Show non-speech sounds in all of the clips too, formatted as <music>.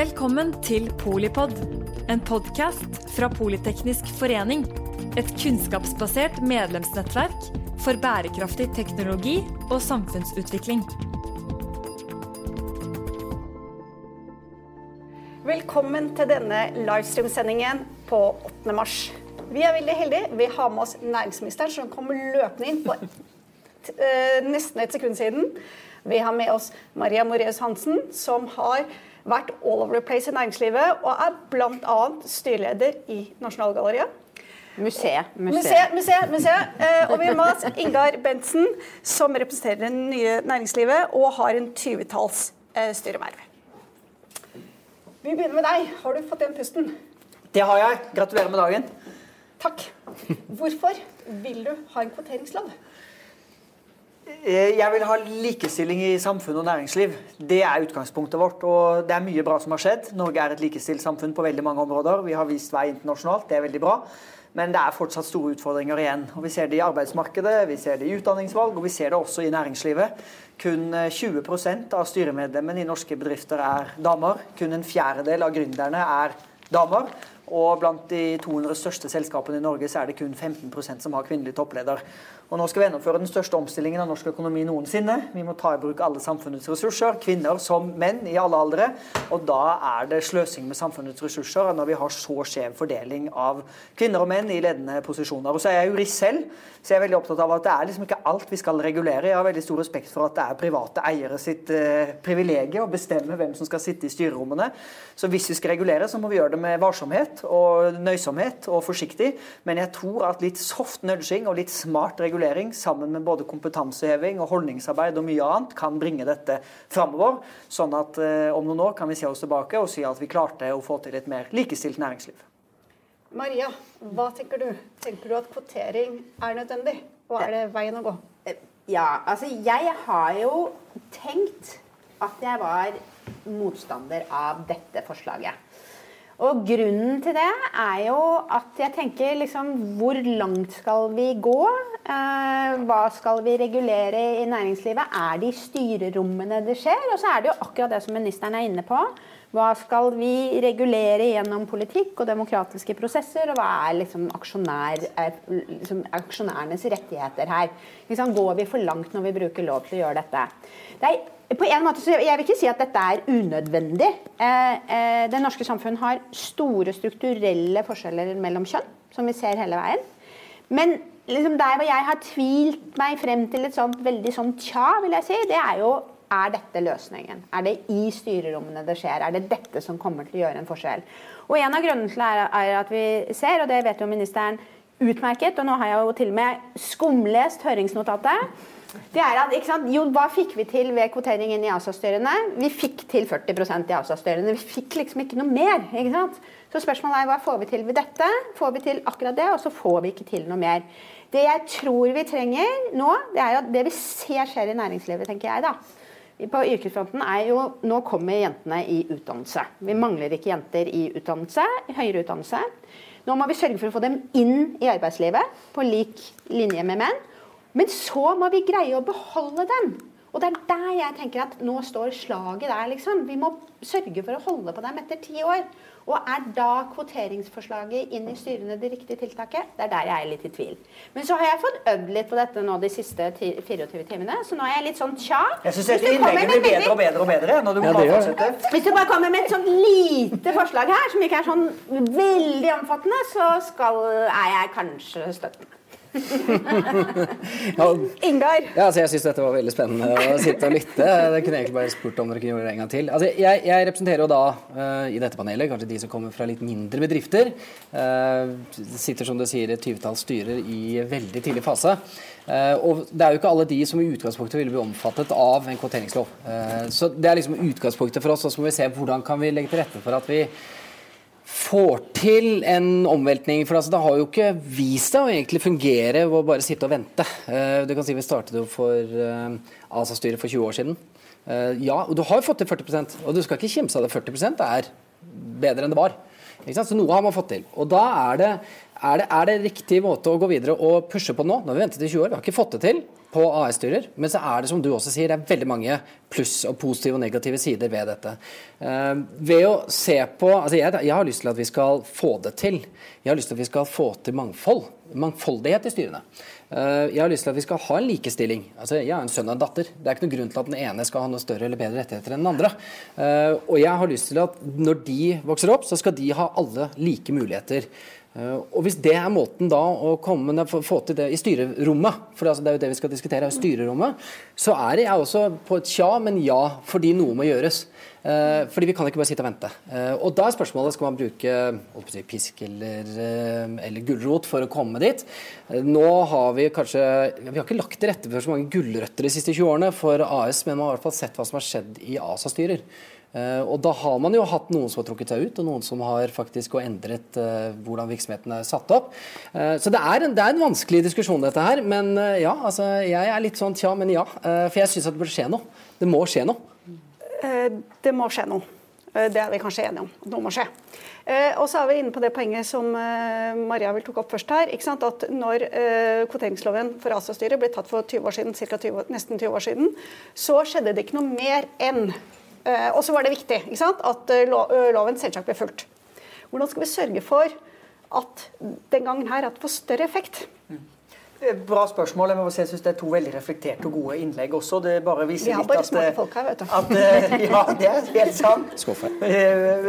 Velkommen til Polipod, en podkast fra Politeknisk forening. Et kunnskapsbasert medlemsnettverk for bærekraftig teknologi og samfunnsutvikling. Velkommen til denne livestream-sendingen på 8. mars. Vi er veldig heldige. Vi har med oss næringsministeren, som kommer løpende inn på eh, nesten et sekund siden. Vi har med oss Maria Moreus Hansen, som har vært all over the place i næringslivet, og er bl.a. styreleder i Nasjonalgalleriet. Museet. Museet, museet, museet. Eh, og vi har med oss Ingar Bentsen, som representerer det nye næringslivet og har en 20-talls eh, styreverv. Vi begynner med deg. Har du fått igjen pusten? Det har jeg. Gratulerer med dagen. Takk. Hvorfor vil du ha en kvoteringslov? Eh, jeg vil ha likestilling i samfunn og næringsliv. Det er utgangspunktet vårt. og Det er mye bra som har skjedd. Norge er et likestilt samfunn på veldig mange områder. Vi har vist vei internasjonalt. Det er veldig bra. Men det er fortsatt store utfordringer igjen. og Vi ser det i arbeidsmarkedet, vi ser det i utdanningsvalg og vi ser det også i næringslivet. Kun 20 eh, av styremedlemmene i norske bedrifter er damer. Kun en fjerdedel av gründerne er damer. Og blant de 200 største selskapene i Norge så er det kun 15% som har kvinnelig toppleder. Og nå skal vi gjennomføre den største omstillingen av norsk økonomi noensinne. Vi må ta i bruk alle samfunnets ressurser, kvinner som menn i alle aldre. Og da er det sløsing med samfunnets ressurser når vi har så skjev fordeling av kvinner og menn i ledende posisjoner. Og så er jeg jurist selv, så jeg er veldig opptatt av at det er liksom ikke alt vi skal regulere. Jeg har veldig stor respekt for at det er private eiere sitt eh, privilegium å bestemme hvem som skal sitte i styrerommene. Så hvis vi skal regulere, så må vi gjøre det med varsomhet og nøysomhet og forsiktig. Men jeg tror at litt soft nudging og litt smart regulering regulering sammen med både kompetanseheving og holdningsarbeid og mye annet kan bringe dette framover. Sånn at eh, om noen år kan vi se oss tilbake og si at vi klarte å få til et mer likestilt næringsliv. Maria, hva tenker du? Tenker du at kvotering er nødvendig? Og er det veien å gå? Eh, ja, altså jeg har jo tenkt at jeg var motstander av dette forslaget. Og grunnen til det er jo at jeg tenker liksom Hvor langt skal vi gå? Eh, hva skal vi regulere i næringslivet? Er det i styrerommene det skjer? Og så er det jo akkurat det som ministeren er inne på. Hva skal vi regulere gjennom politikk og demokratiske prosesser? Og hva er liksom, aksjonær, liksom aksjonærenes rettigheter her? Liksom, går vi for langt når vi bruker lov til å gjøre dette? Det er på en måte, så Jeg vil ikke si at dette er unødvendig. Eh, eh, det norske samfunn har store strukturelle forskjeller mellom kjønn, som vi ser hele veien. Men liksom der hvor jeg har tvilt meg frem til et sånt veldig sånn tja, vil jeg si, det er jo er dette løsningen? Er det i styrerommene det skjer? Er det dette som kommer til å gjøre en forskjell? Og En av grunnene til det er at vi ser, og det vet jo ministeren utmerket, og nå har jeg jo til og med skumlest høringsnotatet det er at, jo, Hva fikk vi til ved kvoteringen i ASA-styrene? Vi fikk til 40% i ASA-styrene. Vi fikk liksom ikke noe mer. ikke sant? Så spørsmålet er hva får vi til ved dette? Får vi til akkurat det, og så får vi ikke til noe mer. Det jeg tror vi trenger nå, det er jo det vi ser skjer i næringslivet, tenker jeg da. På yrkesfronten er jo Nå kommer jentene i utdannelse. Vi mangler ikke jenter i utdannelse, høyere utdannelse. Nå må vi sørge for å få dem inn i arbeidslivet på lik linje med menn. Men så må vi greie å beholde dem. Og det er der jeg tenker at nå står slaget der, liksom. Vi må sørge for å holde på dem etter ti år. Og er da kvoteringsforslaget inn i styrene det riktige tiltaket? Det er der jeg er litt i tvil. Men så har jeg fått øvd litt på dette nå de siste 24 timene, så nå er jeg litt sånn tja. Jeg syns innlegget blir bedre og bedre og bedre når du ja, fortsette. Hvis du bare kommer med et sånt lite forslag her, som ikke er sånn veldig omfattende, så skal, er jeg kanskje støttende ja, <laughs> Ingar? Ja, altså, jeg syns dette var veldig spennende å sitte og lytte. Jeg kunne egentlig bare spurt om dere kunne gjøre det en gang til. Altså, jeg, jeg, representerer jo da uh, i dette panelet kanskje de som kommer fra litt mindre bedrifter. Uh, sitter som du sier et tyvetalls styrer i veldig tidlig fase. Uh, og det er jo ikke alle de som i utgangspunktet ville bli omfattet av en kvoteringslov. så det er liksom utgangspunktet for oss, og så må vi se hvordan kan vi legge til rette for at vi får til en omveltning. For altså, det har jo ikke vist seg å egentlig fungere å bare sitte og vente. Uh, du kan si Vi startet jo for uh, ASA-styret for 20 år siden. Uh, ja, og du har fått til 40% og du skal ikke kimse av det. 40% er bedre enn det var. Så noe har man fått til. Og da er det, er det, er det riktig måte å gå videre og pushe på nå? Nå har vi ventet i 20 år, vi har ikke fått det til. På AS-styrer, men så er det som du også sier, det er veldig mange pluss og positive og negative sider ved dette. Uh, ved å se på, altså jeg, jeg, har lyst til at vi skal få det til. Jeg har lyst til at vi skal få til mangfold. Mangfoldighet i styrene. Uh, jeg har lyst til at vi skal ha en likestilling. Altså, jeg har en sønn og en datter. Det er ikke noen grunn til at den ene skal ha noe større eller bedre rettigheter enn den andre. Uh, og jeg har lyst til at når de vokser opp, så skal de ha alle like muligheter. Eh, og Hvis det er måten da å komme, få til det i styrerommet, for det er jo det vi skal diskutere, i styrerommet, så er jeg også på et tja, men ja, fordi noe må gjøres. Eh, fordi vi kan ikke bare sitte og vente. Eh, og Da er spørsmålet skal man bruke pisk eller, eller gulrot for å komme dit. Nå har vi kanskje Vi har ikke lagt til rette for så mange gulrøtter de siste 20 årene for AS, men man har i hvert fall sett hva som har skjedd i ASA-styrer. Uh, og Da har man jo hatt noen som har trukket seg ut, og noen som har faktisk endret uh, hvordan virksomheten er satt opp. Uh, så det er, en, det er, en, vanskelig diskusjon, dette her. Men ja, altså, jeg er litt sånn tja, men ja. for jeg syns det burde skje noe. Det må skje noe. det må skje noe. Det er vi kanskje enige om. Noe må skje. og så er vi inne på det poenget som Maria vil tok opp først her. At når kvoteringsloven for ASA-styret ble tatt for 20 år siden, 20, nesten 20 år siden, så skjedde det ikke noe mer enn Eh, og så var det viktig at eh, eh, loven selvsagt ble fulgt. Hvordan skal vi sørge for at den gangen her at det får større effekt? Bra spørsmål. Jeg må si, jeg synes Det er to veldig reflekterte og gode innlegg også. Det bare viser litt at, smarte folk her, vet du. At, <laughs> ja, det er helt sant.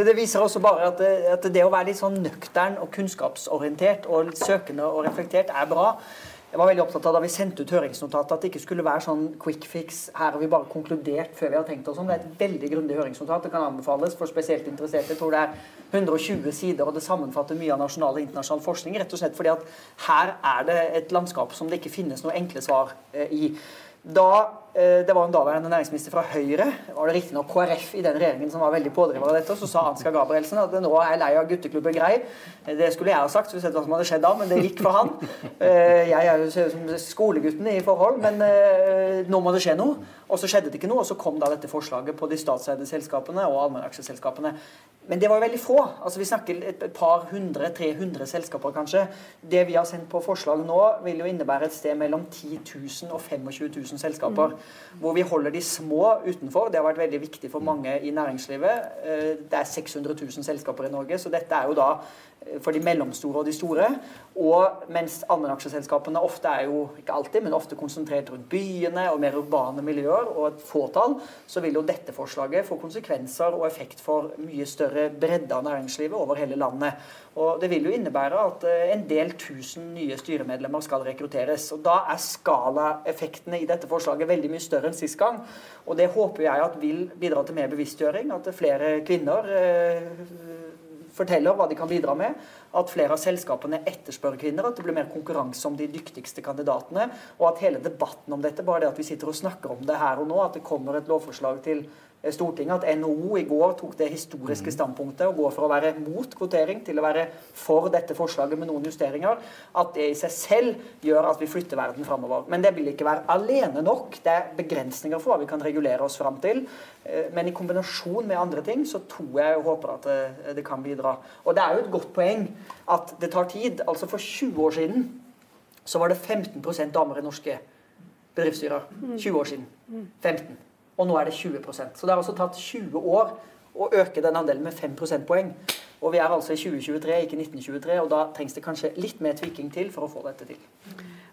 Det viser også bare at, at det å være litt sånn nøktern og kunnskapsorientert og søkende og reflektert er bra. Jeg var veldig opptatt av da vi sendte ut høringsnotatet at det ikke skulle være sånn quick fix. Her har vi bare konkludert før vi har tenkt oss om. Det er et veldig grundig høringsnotat. Det kan anbefales for spesielt interesserte. Jeg tror det er 120 sider, og det sammenfatter mye av nasjonal og internasjonal forskning. Rett og slett fordi at her er det et landskap som det ikke finnes noe enkle svar eh, i. Da det var en daværende næringsminister fra Høyre, var det riktignok KrF i den regjeringen som var veldig pådriver av dette, så sa Ansgar Gabrielsen at nå er jeg lei av gutteklubben Grei. Det skulle jeg ha sagt, så vi sett hva som hadde skjedd da, men det gikk for han. Eh, jeg er jo som skolegutten i forhold, men eh, nå må det skje noe. Og så skjedde det ikke noe, og så kom da dette forslaget på de statseide selskapene og allmennaksjeselskapene. Men det var jo veldig få. Altså Vi snakker et par hundre, 300 selskaper kanskje. Det vi har sendt på forslag nå, vil jo innebære et sted mellom 10 000 og 25 000 selskaper. Hvor vi holder de små utenfor. Det har vært veldig viktig for mange i næringslivet. Eh, det er 600 000 selskaper i Norge, så dette er jo da for de mellomstore og de store. Og mens allmennaksjeselskapene ofte er jo, ikke alltid, men ofte konsentrert rundt byene og mer urbane miljøer og et fåtall, så vil jo dette forslaget få konsekvenser og effekt for mye større bredde av næringslivet over hele landet. Og det vil jo innebære at eh, en del tusen nye styremedlemmer skal rekrutteres. Og da er skalaeffektene i dette forslaget veldig mye større enn sist gang. Og det håper jeg at vil bidra til mer bevisstgjøring, at flere kvinner eh, forteller hva de kan bidra med. At flere av selskapene etterspør kvinner, at det blir mer konkurranse om de dyktigste kandidatene. Og at hele debatten om dette, bare det at vi sitter og snakker om det her og nå, at det kommer et lovforslag til Stortinget at NHO i går tok det historiske mhm. standpunktet og går fra å være mot kvotering til å være for dette forslaget med noen justeringer, at det i seg selv gjør at vi flytter verden framover. Men det vil ikke være alene nok. Det er begrensninger for hva vi kan regulere oss fram til. Eh, men i kombinasjon med andre ting så tror jeg og håper at eh, det kan bidra. Og det er jo et godt poeng at det tar tid. Altså For 20 år siden så var det 15% damer i norske bedriftsstyrer. 20 år siden. 15 og nå er det 20% Så det har altså tatt 20 år å øke den andelen med 5 prosentpoeng. Og vi er altså i 2023, ikke 1923, og da trengs det kanskje litt mer tvikking til for å få dette til.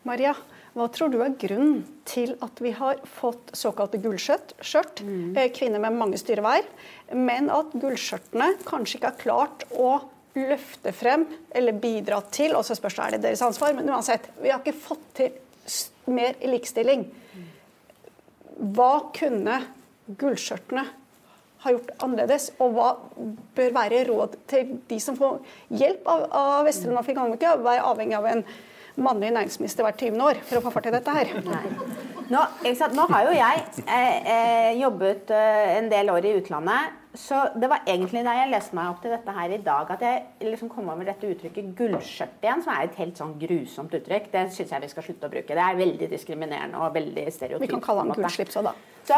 Maria, hva tror du er grunnen til at vi har fått såkalte gullskjørt, mm. Eh, kvinner med mange styreverv, men at gullskjørtene kanskje ikke har klart å løfte frem eller bidra til, og så spørs det er det deres ansvar, men uansett, vi har ikke fått til mer likestilling. Hva kunne gullskjørtene ha gjort annerledes? Og hva bør være råd til de som får hjelp av, av og Finnmark? Være avhengig av en mannlig næringsminister hvert 20. år for å få fart i dette her. Nå, Nå, har jo jeg eh, eh, jobbet eh, en del år i utlandet så det var egentlig da jeg leste meg opp til dette her i dag, at jeg liksom kom over dette uttrykket 'gullskjørt' igjen, som er et helt sånn grusomt uttrykk. Det syns jeg vi skal slutte å bruke. Det er veldig diskriminerende og veldig stereotypt. Vi kan kalle han på en gullslips òg, da. Så,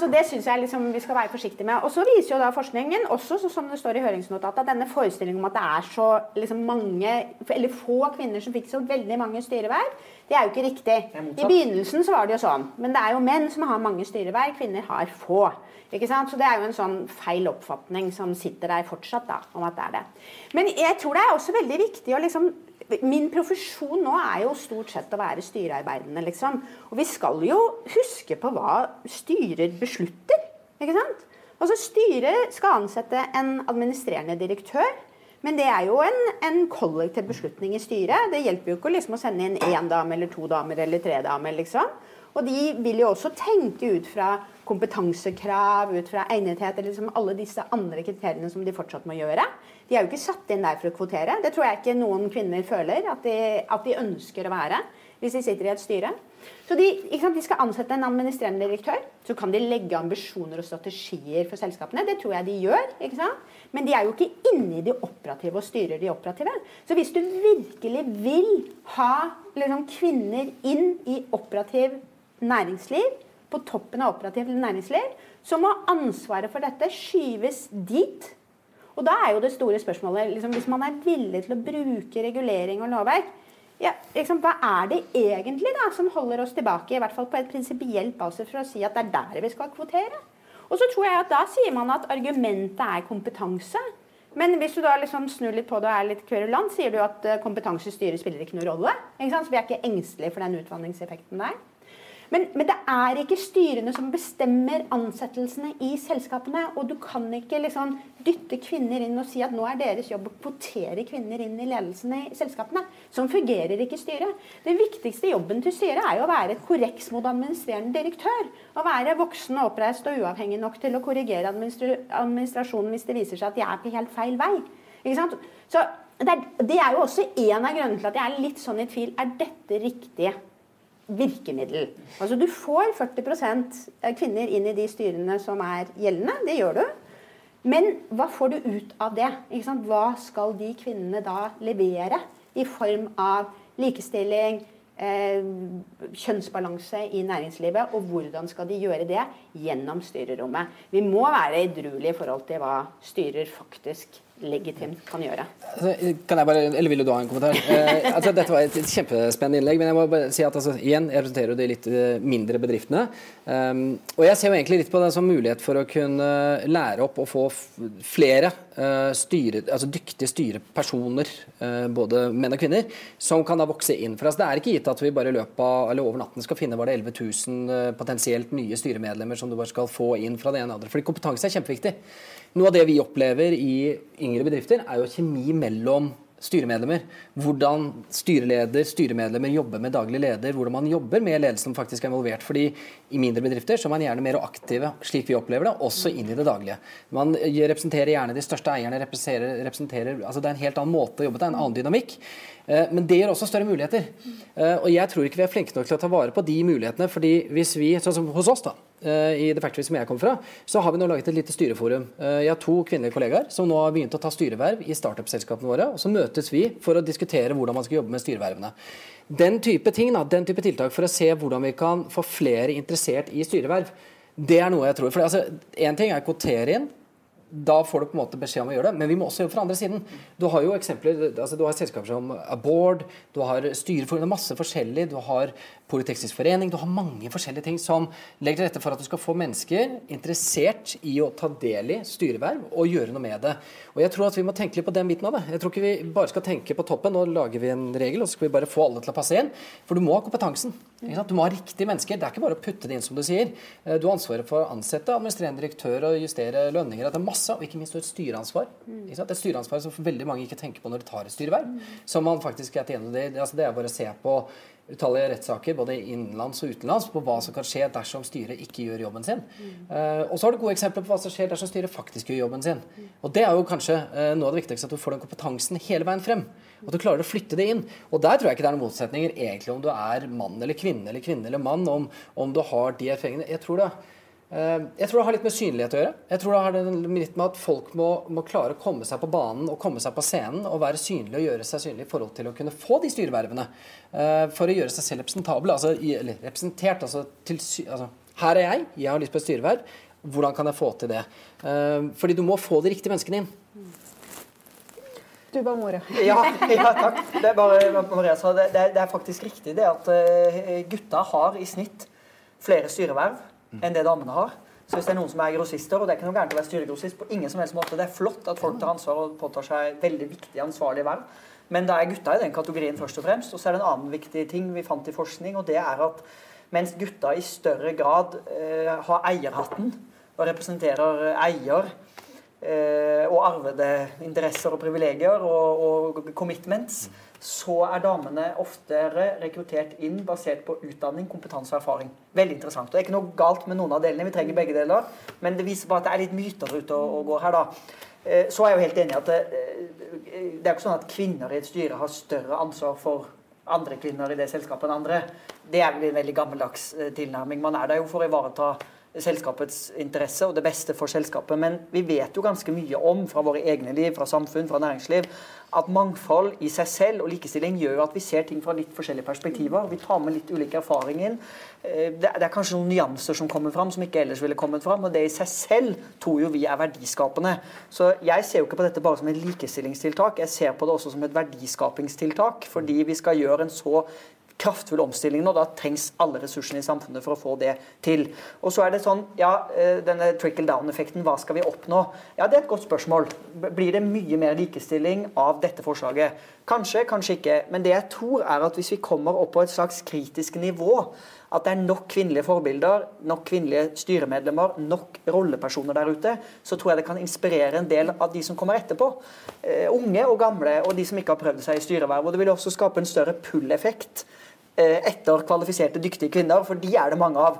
så Det syns jeg liksom vi skal være forsiktige med. Og så viser jo da forskningen, også så som det står i høringsnotatet, at denne forestillingen om at det er så liksom mange, eller få kvinner som fikk så veldig mange styreverv, det er jo ikke riktig. I begynnelsen så var det jo sånn. Men det er jo menn som har mange styreverv, kvinner har få. Ikke sant? Så det er jo en sånn feil oppfatning som sitter der fortsatt, da, om at det er det. Men jeg tror det er også veldig viktig å liksom Min profesjon nå er jo stort sett å være styrearbeidende, liksom. Og vi skal jo huske på hva styrer beslutter. Ikke sant? Altså Styret skal ansette en administrerende direktør. Men det er jo en, en kollektiv beslutning i styret. Det hjelper jo ikke liksom å sende inn én dame eller to damer eller tre damer. liksom. Og de vil jo også tenke ut fra kompetansekrav, ut fra egnethet, eller liksom alle disse andre kriteriene som de fortsatt må gjøre. De er jo ikke satt inn der for å kvotere. Det tror jeg ikke noen kvinner føler at de, at de ønsker å være hvis de sitter i et styre. Så de, de, skal ansette en administrerende direktør. Så kan de legge ambisjoner og strategier for selskapene. Det tror jeg de gjør. Men de er jo ikke inne i de operative og styrer de operative. Så hvis du virkelig vil ha liksom, kvinner inn i operativ næringsliv, på toppen av operativt næringsliv, så må ansvaret for dette skyves dit. Og da er jo det store spørsmålet liksom, Hvis man er villig til å bruke regulering og lovverk, ja, liksom, hva er det egentlig da som holder oss tilbake, i hvert fall på et prinsipielt basis, for å si at det er der vi skal kvotere? Og så tror jeg at Da sier man at argumentet er kompetanse. Men hvis du da liksom snur litt på det og er litt kverulant, sier du at eh, kompetanse i styret spiller ikke noen rolle. Ikke så vi er ikke engstelige for den utvanningseffekten der. Men, men, det er ikke styrene som bestemmer ansettelsene i selskapene. Og du kan ikke liksom dytte kvinner inn og si at nå er deres jobb å kvotere kvinner inn i ledelsen i selskapene. Sånn fungerer ikke styret. Den viktigste jobben til styret er jo å være et korreks mot administrerende direktør. Å være voksen, og oppreist og uavhengig nok til å korrigere administrasjonen hvis det viser seg at de er på helt feil vei. Ikke sant? Så det er, det er jo også en av grunnene til at jeg er litt sånn i tvil. Er dette riktige? Virkemiddel. Altså Du får 40% kvinner inn i de styrene som er gjeldende. Det gjør du. Men hva får du ut av det? Hva skal de kvinnene da levere i form av likestilling, eh, kjønnsbalanse i næringslivet? Og hvordan skal de gjøre det? Gjennom styrerommet. Vi må være edruelige i forhold til hva styrer faktisk legitimt kan gjøre. Altså, kan jeg bare, eller Vil du ha en kommentar? <laughs> Eh, altså, dette var et kjempespennende innlegg. men jeg må bare si at altså, igjen, Jeg representerer de litt eh, mindre bedriftene. Um, og Jeg ser jo egentlig litt på det som mulighet for å kunne lære opp og få flere uh, styre, altså dyktige styrepersoner, uh, både menn og kvinner, som kan da vokse inn. For altså, Det er ikke gitt at vi bare i løpet av, eller over natten skal finne var det 11 000 uh, potensielt nye styremedlemmer som du bare skal få inn fra det ene og andre. Fordi kompetanse er kjempeviktig. Noe av det vi opplever i yngre bedrifter, er jo kjemi mellom styremedlemmer. Hvordan styreleder, styremedlemmer jobber med daglig leder. Hvordan man jobber med ledelsen som faktisk er involvert. fordi i mindre bedrifter så er man gjerne mer aktive, slik vi opplever det, også inn i det daglige. Man representerer gjerne de største eierne. representerer, representerer altså Det er en helt annen måte å jobbe på, en annen dynamikk. Eh, men det gir også større muligheter. Eh, og jeg tror ikke vi er flinke nok til å ta vare på de mulighetene. fordi hvis vi, sånn som hos oss da, Eh, i The Factory som jeg kom fra, så har vi nå laget et lite styreforum. Eh, jeg har to kvinnelige kollegaer som nå har begynt å ta styreverv i startup-selskapene våre. og Så møtes vi for å diskutere hvordan man skal jobbe med styrevervene. Den type ting, da, den type tiltak for å se hvordan vi kan få flere interessert i styreverv, det er noe jeg tror. For altså, ting er å kvotere inn, da får du på en måte beskjed om å gjøre det. Men vi må også jobbe fra andre siden. Du har jo eksempler, altså du har selskaper som Aboard, du har styreforeninger, masse forskjellig. Du har Politeknisk forening. Du har mange forskjellige ting som legger til rette for at du skal få mennesker interessert i å ta del i styreverv og gjøre noe med det. Og jeg tror at vi må tenke litt på den biten av det. Jeg tror ikke vi bare skal tenke på toppen. Nå lager vi en regel, og så skal vi bare få alle til å passe inn. For du må ha kompetansen. Du må ha riktige mennesker. Det er ikke bare å putte det inn, som du sier. Eh, du har ansvaret for å ansette administrerende direktør og justere lønninger. Det er masse, og ikke minst et styreansvar. Et styreansvar som veldig mange ikke tenker på når de tar et styreverv. Som man faktisk er til det. Altså, det er bare å se på utallige rettssaker både innenlands og utenlands på hva som kan skje dersom styret ikke gjør jobben sin. Mm. Uh, og så har du gode eksempler på hva som skjer dersom styret faktisk gjør jobben sin. Mm. Og Det er jo kanskje uh, noe av det viktigste, at du får den kompetansen hele veien frem. At du klarer å flytte det inn. Og der tror jeg ikke det er noen motsetninger egentlig om du er mann eller kvinne eller kvinne eller mann, om, om du har de erfaringene. Jeg tror det Eh, jeg tror det har litt med synlighet å gjøre. Jeg tror det har litt med at Folk må, må, klare å komme seg på banen og komme seg på scenen og være synlig og gjøre seg synlig i forhold til å kunne få de styrevervene. Eh, for å gjøre seg selv representabel, altså, eller representert. Altså, til, altså, her er jeg, jeg har lyst på et styreverv. Hvordan kan jeg få til det? Eh, fordi du må få de riktige menneskene inn. Du ba More. <laughs> ja, ja, takk. Det er, bare, Maria sa, det, det, er, faktisk riktig det at gutta har i snitt flere styreverv enn det damene har. Så hvis det er noen som er grossister, og det er ikke noe gærent å være styregrossist på ingen som helst måte, det er flott at folk tar ansvar og påtar seg veldig viktige, ansvarlige verv. Men da er gutta i den kategorien først og fremst. Og så er det en annen viktig ting vi fant i forskning, og det er at mens gutta i større grad eh, har eierhatten og representerer eier eh, og arvede interesser og privilegier og, og commitments, så er damene oftere rekruttert inn basert på utdanning, kompetanse og erfaring. Veldig interessant. Og Det er ikke noe galt med noen av delene, vi trenger begge deler. Men det viser bare at det er litt myter ute og, og går her, da. Eh, så er jeg jo helt enig i at det, eh, det er ikke sånn at kvinner i et styre har større ansvar for andre kvinner i det selskapet enn andre. Det er vel en veldig gammeldags eh, tilnærming. Man er der jo for å ivareta selskapets interesse og det beste for selskapet. Men vi vet jo ganske mye om fra våre egne liv, fra samfunn, fra næringsliv, at mangfold i seg selv og likestilling gjør at vi ser ting fra litt forskjellige perspektiver. Vi tar med litt ulike erfaringer. Eh, det er kanskje noen nyanser som kommer fram som ikke ellers ville kommet fram. Og det i seg selv tror jo vi er verdiskapende. Så jeg ser jo ikke på dette bare som et likestillingstiltak, jeg ser på det også som et verdiskapingstiltak. Fordi vi skal gjøre en så kraftfull omstilling nå. Da trengs alle ressursene i samfunnet for å få det til. Og så er det sånn, ja, eh, denne trickle down-effekten, hva skal vi oppnå? Ja, Det er et godt spørsmål. Blir det mye mer likestilling av dette forslaget? Kanskje, kanskje ikke. Men det jeg tror er at hvis vi kommer opp på et slags kritisk nivå, at det er nok kvinnelige forbilder, nok kvinnelige styremedlemmer, nok rollepersoner der ute, så tror jeg det kan inspirere en del av de som kommer etterpå. Uh, unge og gamle, og de som ikke har prøvd seg i styreverv. Og det vil også skape en større pull-effekt etter kvalifiserte, dyktige kvinner, for de er det mange av.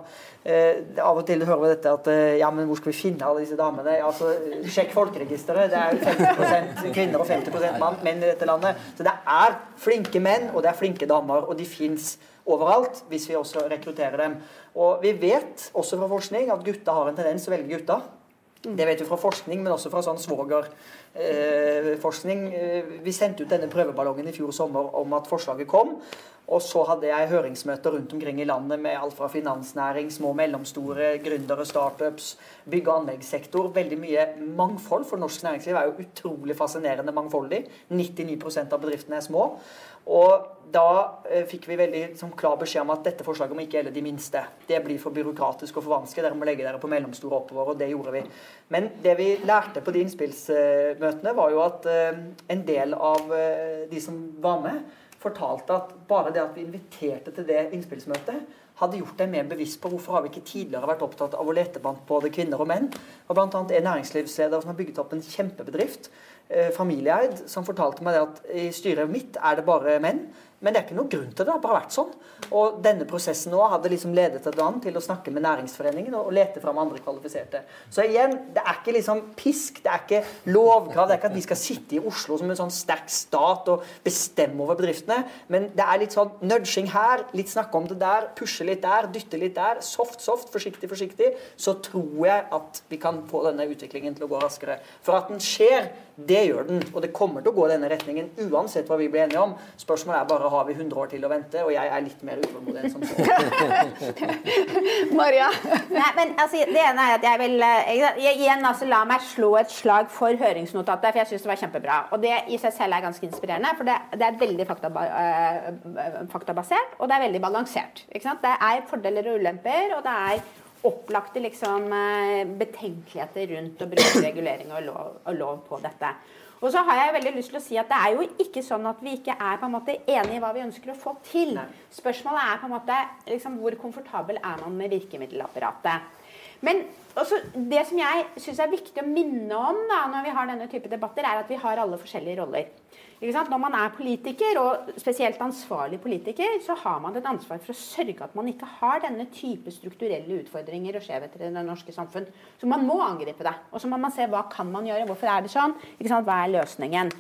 Eh, av og til hører vi dette at eh, ja, men hvor skal vi finne alle disse damene? Altså, Sjekk folkeregisteret. Det er 50% kvinner og 50 mann, menn i dette landet. Så det er flinke menn, og det er flinke damer. Og de fins overalt hvis vi også rekrutterer dem. Og vi vet også fra forskning at gutta har en tendens til å velge gutta. Det vet vi fra forskning, men også fra sånn svogerforskning. Eh, vi sendte ut denne prøveballongen i fjor sommer om at forslaget kom. Og så hadde jeg høringsmøter rundt omkring i landet med alt fra finansnæring, små og mellomstore, gründere, startups, bygge- og anleggssektor. Veldig mye mangfold, for norsk næringsliv er jo utrolig fascinerende mangfoldig. 99% av bedriftene er små. Og da eh, fikk vi veldig som, klar beskjed om at dette forslaget må ikke gjelde de minste. Det blir for byråkratisk og for vanskelig. Dere må legge dere på mellomstore oppover. Og det gjorde vi. Men det vi lærte på de innspillsmøtene, var jo at eh, en del av eh, de som var med, fortalte at bare det at vi inviterte til det innspillsmøtet, hadde gjort dem mer bevisst på hvorfor har vi ikke tidligere vært opptatt av å lete blant både kvinner og menn. Og blant annet en næringslivsleder som har bygget opp en kjempebedrift Eh, familieeid som fortalte meg at i styret mitt er det bare menn. Men det er ikke noen grunn til det. Det har bare vært sånn. Og denne prosessen nå hadde liksom ledet et til å snakke med Næringsforeningen og lete fram andre kvalifiserte. Så igjen, det er ikke liksom pisk, det er ikke lovkrav. Det er ikke at vi skal sitte i Oslo som en sånn sterk stat og bestemme over bedriftene. Men det er litt sånn nudging her, litt snakke om det der, pushe litt der, dytte litt der. Soft, soft, forsiktig, forsiktig. Så tror jeg at vi kan få denne utviklingen til å gå raskere. For at den skjer, det gjør den. Og det kommer til å gå i denne retningen uansett hva vi blir enige om. Spørsmålet er bare har vi 100 år til å vente, og jeg er litt mer utålmodig enn som så. <laughs> Maria? Nei, men altså, det ene er at jeg vil eh, jeg, igjen altså, la meg slå et slag for høringsnotatet, for jeg syns det var kjempebra. Og det i seg selv er ganske inspirerende, for det, det er veldig faktaba, uh, faktabasert, og det er veldig balansert. Det er fordeler og ulemper, og det er opplagte liksom, betenkeligheter rundt å bruke regulering og lov, og lov på dette. Og så har jeg veldig lyst til å si at det er jo ikke sånn at vi ikke er på en måte enige i hva vi ønsker å få til. Nei. Spørsmålet er på en måte liksom, hvor komfortabel er man med virkemiddelapparatet. Men også, det som jeg syns er viktig å minne om da, når vi har denne type debatter, er at vi har alle forskjellige roller. Når man er politiker, og spesielt ansvarlig politiker, så har man et ansvar for å sørge at man ikke har denne type strukturelle utfordringer og skjevheter i det norske samfunn. Så man må angripe det. Og så må man se hva kan man gjøre, hvorfor er det sånn, hva er løsningen.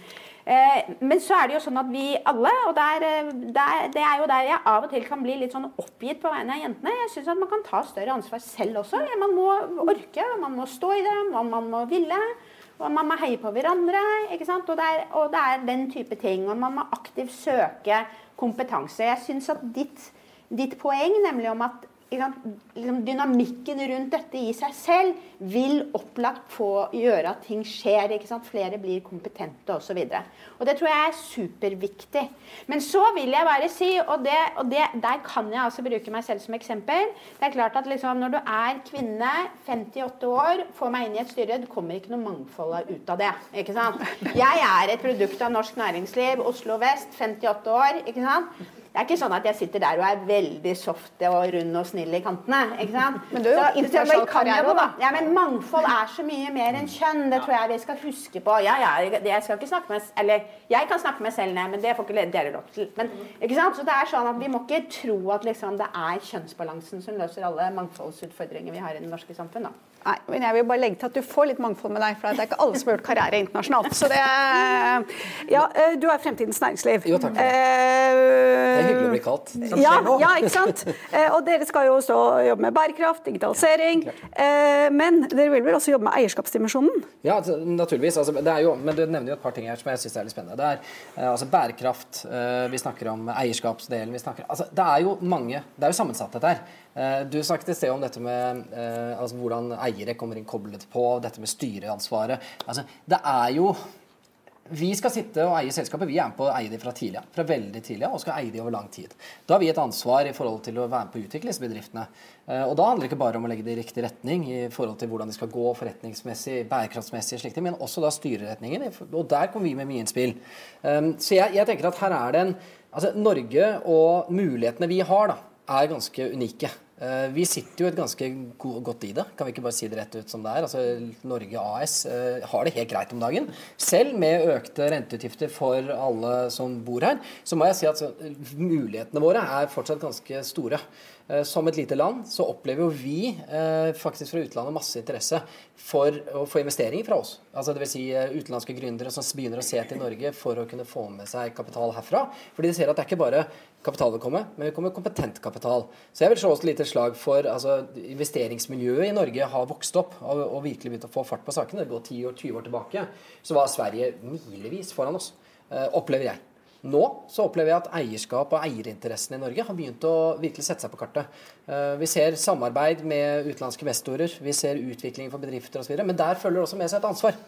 Eh, men så er det jo sånn at vi alle, og der, eh, der, det er jo der jeg av og til kan bli litt sånn oppgitt på vegne av jentene. Jeg syns at man kan ta større ansvar selv også. Man må orke, man må stå i det, man, man må ville. Og man må heie på hverandre. ikke sant? Og det, er, og det er den type ting. Og man må aktivt søke kompetanse. Jeg syns at ditt, ditt poeng, nemlig om at dynamikken rundt dette i seg selv vil opplagt få gjøre at ting skjer. Flere blir kompetente osv. Det tror jeg er superviktig. Men så vil jeg bare si, og, det, og det, der kan jeg altså bruke meg selv som eksempel Det er klart at liksom, Når du er kvinne, 58 år, får meg inn i et styre, det kommer ikke noe mangfold ut av det. ikke sant? Jeg er et produkt av norsk næringsliv, Oslo vest, 58 år. ikke sant? Det er ikke sånn at jeg sitter der og er veldig soft og rund og snill i kantene. ikke sant? <laughs> Men du er jo internasjonal karriere, da. Ja, men Mangfold er så mye mer enn kjønn. Det tror jeg vi skal huske på. Ja, ja, jeg skal ikke snakke med Eller jeg kan snakke med selv men det får ikke dere lov til. Men, ikke sant? Så det er sånn at Vi må ikke tro at liksom, det er kjønnsbalansen som løser alle mangfoldsutfordringer vi har i det norske samfunn. da. Nei, men jeg vil bare legge til at du får litt mangfold med deg, for det er ikke alle som har gjort karriere internasjonalt. Så det er, Ja, eh, du er fremtidens næringsliv. Jo, takk. Eh, det er hyggelig å bli kalt. Ja, ja, ikke sant. Eh, og dere skal jo også jobbe med bærekraft, digitalisering. Eh, men dere vil vel også jobbe med eierskapsdimensjonen? Ja, altså, naturligvis. Altså, jo, men du nevner jo et par ting her som jeg syns er litt spennende. Det er altså bærekraft, vi snakker om eierskapsdelen, vi snakker altså, Det er jo mange Det er jo sammensatt, dette her. Eh, du snakket i sted om dette med eh, altså hvordan eiere kommer inn koblet på, dette med styreansvaret. Altså, det er jo vi skal sitte og eie selskapet. Vi er med på å eie det fra tidlig fra veldig tidlig og skal eie det over lang tid. Da har vi et ansvar i forhold til å være med på å utvikle disse bedriftene. Eh, og da handler det ikke bare om å legge det i riktig retning i forhold til hvordan de skal gå forretningsmessig, bærekraftsmessig, slik men også da styreretningen. Og der kommer vi med mye innspill. Så jeg, jeg tenker at her er det en Altså Norge og mulighetene vi har, da, er ganske unike. Eh, vi sitter jo et ganske godt i det, kan vi ikke bare si det rett ut som det er. Altså, Norge AS eh, har det helt greit om dagen. Selv med økte renteutgifter for alle som bor her, så må jeg si at mulighetene våre er fortsatt ganske store. Eh, som et lite land så opplever jo vi eh, faktisk fra utlandet masse interesse for å få investeringer fra oss. Altså Dvs. Si eh, utenlandske gründere som begynner å se til Norge for å kunne få med seg kapital herfra. Fordi de ser at det er ikke bare kapital vil kommer, men det kommer kompetent kapital. Så jeg vil slå oss et lite slag for altså, investeringsmiljøet i Norge har vokst opp og, og virkelig begynt å få fart på sakene. Det går 10 år, 20 år tilbake, så var Sverige milevis foran oss, opplever jeg. Nå så opplever jeg at eierskap og eierinteressene i Norge har begynt å virkelig sette seg på kartet. Eh, vi ser samarbeid med utenlandske investorer, vi ser utvikling for bedrifter osv. Men der følger det også med seg et ansvar.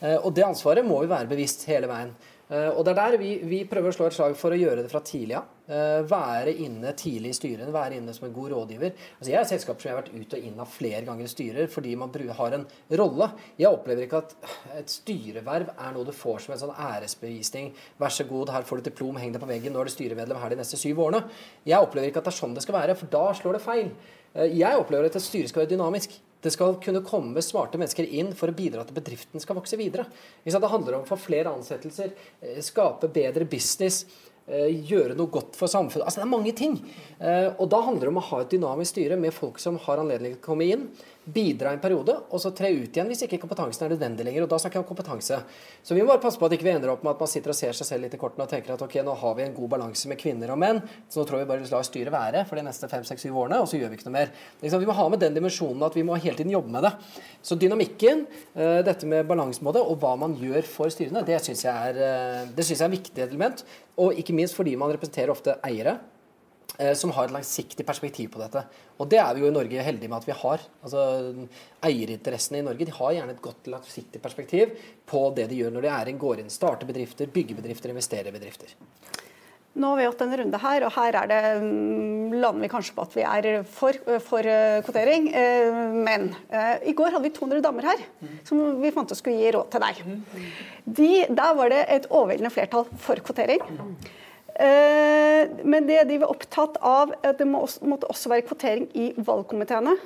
Eh, og det ansvaret må vi være bevisst hele veien. Eh, og det er der vi, vi, prøver å slå et slag for å gjøre det fra tidlig av. Uh, være inne tidlig i styrene, være inne som en god rådgiver. Altså jeg er selskap som jeg har vært ut og inn av flere ganger i styrer fordi man har en rolle. Jeg opplever ikke at et styreverv er noe du får som en sånn æresbevisning. Vær så god, her får du diplom, heng det på veggen, nå er du styremedlem her de neste syv årene. Jeg opplever ikke at det er sånn det skal være, for da slår det feil. Uh, jeg opplever at et styre skal være dynamisk. Det skal kunne komme smarte mennesker inn for å bidra til at bedriften skal vokse videre. Det handler om å få flere ansettelser, eh, skape bedre business, eh, gjøre noe godt for samfunnet. Altså Det er mange ting. Eh, og da handler det om å ha et dynamisk styre med folk som har anledning til å komme inn, bidra en periode, og så tre ut igjen hvis ikke kompetansen er nødvendig lenger. og Da snakker jeg om kompetanse. Så vi må bare passe på at ikke vi ender opp med at man sitter og ser seg selv litt i kortene og tenker at ok, nå har vi en god balanse med kvinner og menn, så nå tror vi bare la styret være for de neste fem, seks, syv årene, og så gjør vi ikke noe mer. Vi må ha med den dimensjonen at vi må hele tiden jobbe med det. Så dynamikken, eh, dette med balansemåte og hva man gjør for styrene, det syns jeg, eh, jeg er et viktig element. Og ikke minst fordi man representerer ofte eiere som har et langsiktig perspektiv på dette. Og det er vi jo i Norge heldige med at vi har. Altså, Eierinteressene i Norge de har gjerne et godt langsiktig perspektiv på det de gjør når de er en går inn, starter bedrifter, bygger bedrifter, investerer bedrifter. Nå har vi hatt en runde her, og her er det, mm, lander vi kanskje på at vi er for, for eh, kvotering. Eh, men i går hadde vi 200 damer her som vi fant ut skulle gi råd til deg. De, der var det et overveldende flertall for kvotering. Eh, men det de var opptatt av, at det måtte også være kvotering i valgkomiteene.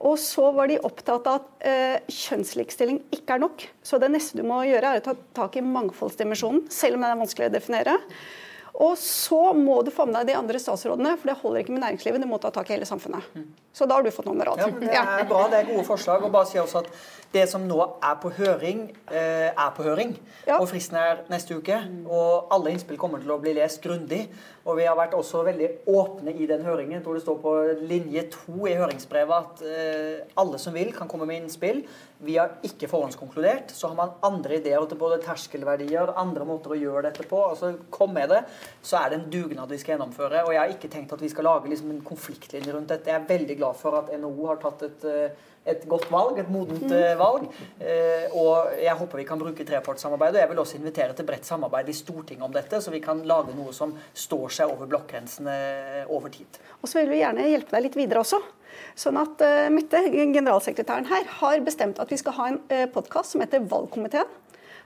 Og så var de opptatt av at eh, kjønnslikestilling ikke er nok. Så det neste du må gjøre, er å ta tak i mangfoldsdimensjonen, selv om den er vanskelig å definere. Og så må du få med deg de andre statsrådene, for det holder ikke med næringslivet, du må ta tak i hele samfunnet. Så da har du fått noen råd. Ja, det er bra, det er gode forslag. og bare si også at Det som nå er på høring, eh, er på høring. Ja. Og fristen er neste uke. Og alle innspill kommer til å bli lest grundig. Og vi har vært også veldig åpne i den høringen. Jeg tror det står på linje to i høringsbrevet at eh, alle som vil, kan komme med innspill. Vi har ikke forhåndskonkludert. Så har man andre ideer til både terskelverdier, andre måter å gjøre dette på. altså Kom med det. Så er det en dugnad vi skal gjennomføre. Og jeg har ikke tenkt at vi skal lage liksom en konfliktlinje rundt dette. Jeg er veldig glad for at NHO har tatt et eh, et godt valg, et modent eh, valg. Eh, og jeg håper vi kan bruke trepartssamarbeid. Og jeg vil også invitere til bredt samarbeid i Stortinget om dette, så vi kan lage noe som står seg over blokkgrensene over tid. Og så vil vi gjerne hjelpe deg litt videre også. Sånn at Mette, generalsekretæren her, har bestemt at vi skal ha en podkast som heter Valgkomiteen.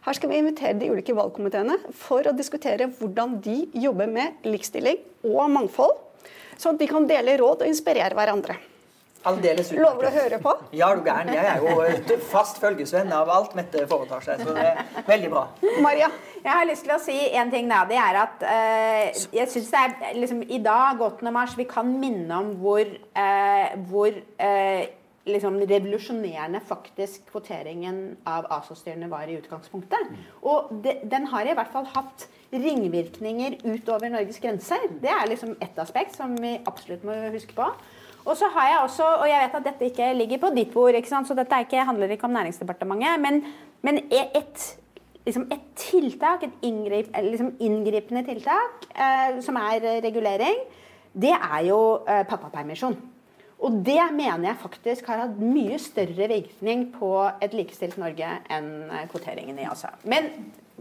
Her skal vi invitere de ulike valgkomiteene for å diskutere hvordan de jobber med likestilling og mangfold. Sånn at de kan dele råd og inspirere hverandre. Aldeles utmerket. Lover du å høre på? Ja, du gæren. Jeg er jo fast følgesvenn av alt Mette foretar seg. Så det er veldig bra. Maria? Jeg har lyst til å si en ting da. Det er at eh, jeg syns det er liksom I dag, 8. mars, vi kan minne om hvor, eh, hvor eh, liksom revolusjonerende faktisk kvoteringen av ASO-styrene var i utgangspunktet. Og de, den har i hvert fall hatt ringvirkninger utover Norges grenser. Det er liksom ett aspekt som vi absolutt må huske på. Og så har jeg også, og jeg vet at dette ikke ligger på ditt bord, ikke sant? så dette ikke, handler ikke om Næringsdepartementet, men, men et, liksom et tiltak, et inngrip, liksom inngripende tiltak, eh, som er regulering, det er jo eh, pappapermisjon. Og det mener jeg faktisk har hatt mye større virkning på et likestilt Norge enn eh, kvoteringen i ASA. Men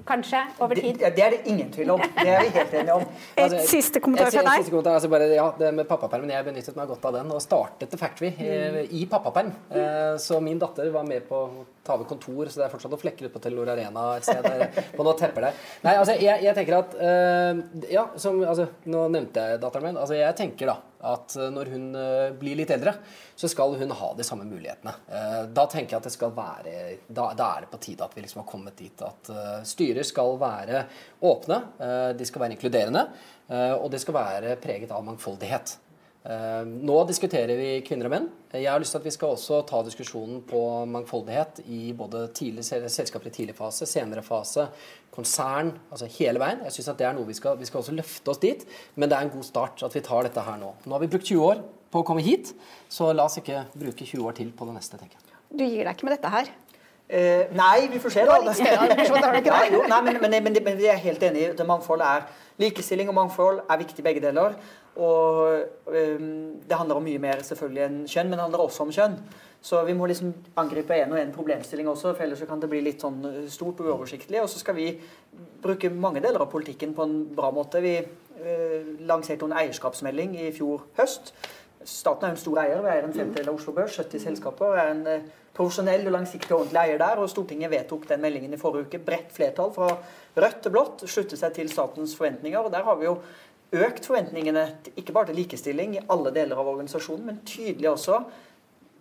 Kanskje, over tid. Det, det, er det ingen tvil om. Det er vi helt enige om. <laughs> Et altså, siste kommentar fra deg. Siste kommentar, altså bare, ja, det med pappapermen, Jeg benyttet meg godt av den og startet The Factory mm. i pappaperm. Mm. så min datter var med på å ta over kontor, så det er fortsatt noen flekker ute på Telenor Arena et sted <laughs> på noen tepper der. Nei, altså, jeg, jeg tenker at uh, Ja, som, altså, nå nevnte jeg datteren min. Altså, jeg tenker da at når hun uh, blir litt eldre, så skal hun ha de samme mulighetene. Uh, da tenker jeg at det skal være Da, da er det på tide at vi liksom har kommet dit at styrer skal være åpne, de skal være inkluderende, og det skal være preget av mangfoldighet. Eh, nå diskuterer vi kvinner og menn. Jeg har lyst til at vi skal også ta diskusjonen på mangfoldighet i både tidlig, selskaper i tidlig fase, senere fase, konsern, altså hele veien. Jeg synes at det er noe vi skal, vi skal også løfte oss dit, men det er en god start at vi tar dette her nå. Nå har vi brukt 20 år på å komme hit, så la oss ikke bruke 20 år til på det neste, tenker jeg. Du gir deg ikke med dette her? Eh, nei, vi får se, da. ja, jo, nei, men, men, men, men, vi er helt enige. Det mangfold er Likestilling og mangfold er viktig, begge deler. Og um, det handler om mye mer selvfølgelig enn kjønn, men det handler også om kjønn. Så vi må liksom angripe en og en problemstilling også, for ellers så kan det bli litt sånn eh, stort og uoversiktlig. Og så skal vi bruke mange deler av politikken på en bra måte. Vi uh, lanserte en eierskapsmelding i fjor høst. Staten er jo en stor eier. Vi eier en femtedel av Oslo Børs, 70 selskaper. Vi er en uh, profesjonell og langsiktig ordentlig eier der. Og Stortinget vedtok den meldingen i forrige uke. Bredt flertall fra rødt til blått sluttet seg til statens forventninger. og der har vi jo økt forventningene ikke bare til likestilling i alle deler av organisasjonen, men tydelig også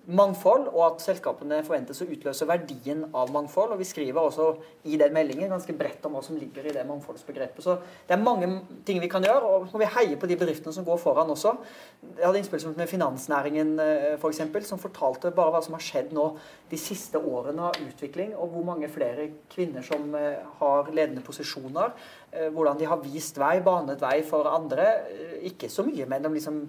mangfold, og at selskapene forventes å utløse verdien av mangfold. og Vi skriver også i den meldingen ganske bredt om hva som ligger i det mangfoldsbegrepet. Så det er mange ting vi kan gjøre, og så må vi heie på de bedriftene som går foran også. Jeg hadde innspill med finansnæringen f.eks., for eksempel, som fortalte bare hva som har skjedd nå de siste årene av utvikling, og hvor mange flere kvinner som eh, har ledende posisjoner. Eh, hvordan de har vist vei, banet vei for andre. Eh, ikke så mye med liksom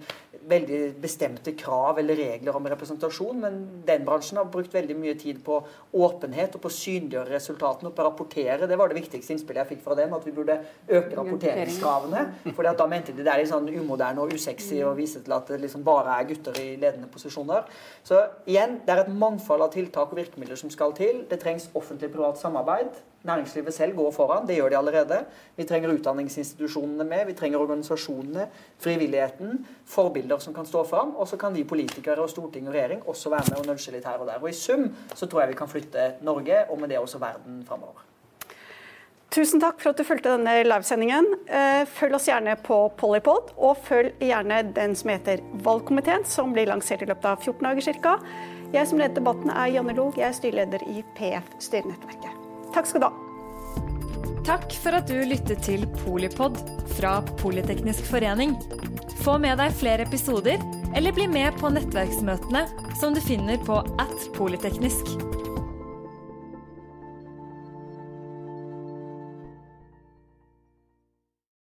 veldig bestemte krav eller regler om representasjon, men den bransjen har brukt veldig mye tid på åpenhet og på å synliggjøre resultatene og på å rapportere. Det var det viktigste innspillet jeg fikk fra dem, at vi burde øke rapporteringskravene. For da mente de det er litt sånn umoderne og usexy å vise til at det liksom bare er gutter i ledende posisjoner. Så igjen, det er et mangfold av tiltak og virkemidler som skal til. Det trengs offentlig-privat samarbeid. Næringslivet selv går foran, det gjør de allerede. Vi trenger utdanningsinstitusjonene med, vi trenger organisasjonene, frivilligheten, forbilder som kan stå fram. Og så kan vi politikere og storting og regjering også være med og nudge litt her og der. Og i sum så tror jeg vi kan flytte Norge, og med det også verden framover. Tusen takk for at du fulgte denne livesendingen. Eh, følg oss gjerne på Polypod, og følg gjerne den som heter Valgkomiteen, som blir lansert i løpet av 14 dager ca. Jeg som leder debatten er Janne Log, jeg er styreleder i PF Styrenettverket. Takk skal du ha. Takk for at du lyttet til Polipod fra Politeknisk forening. Få med deg flere episoder Eller bli med på nettverksmøtene som du finner på at polyteknisk.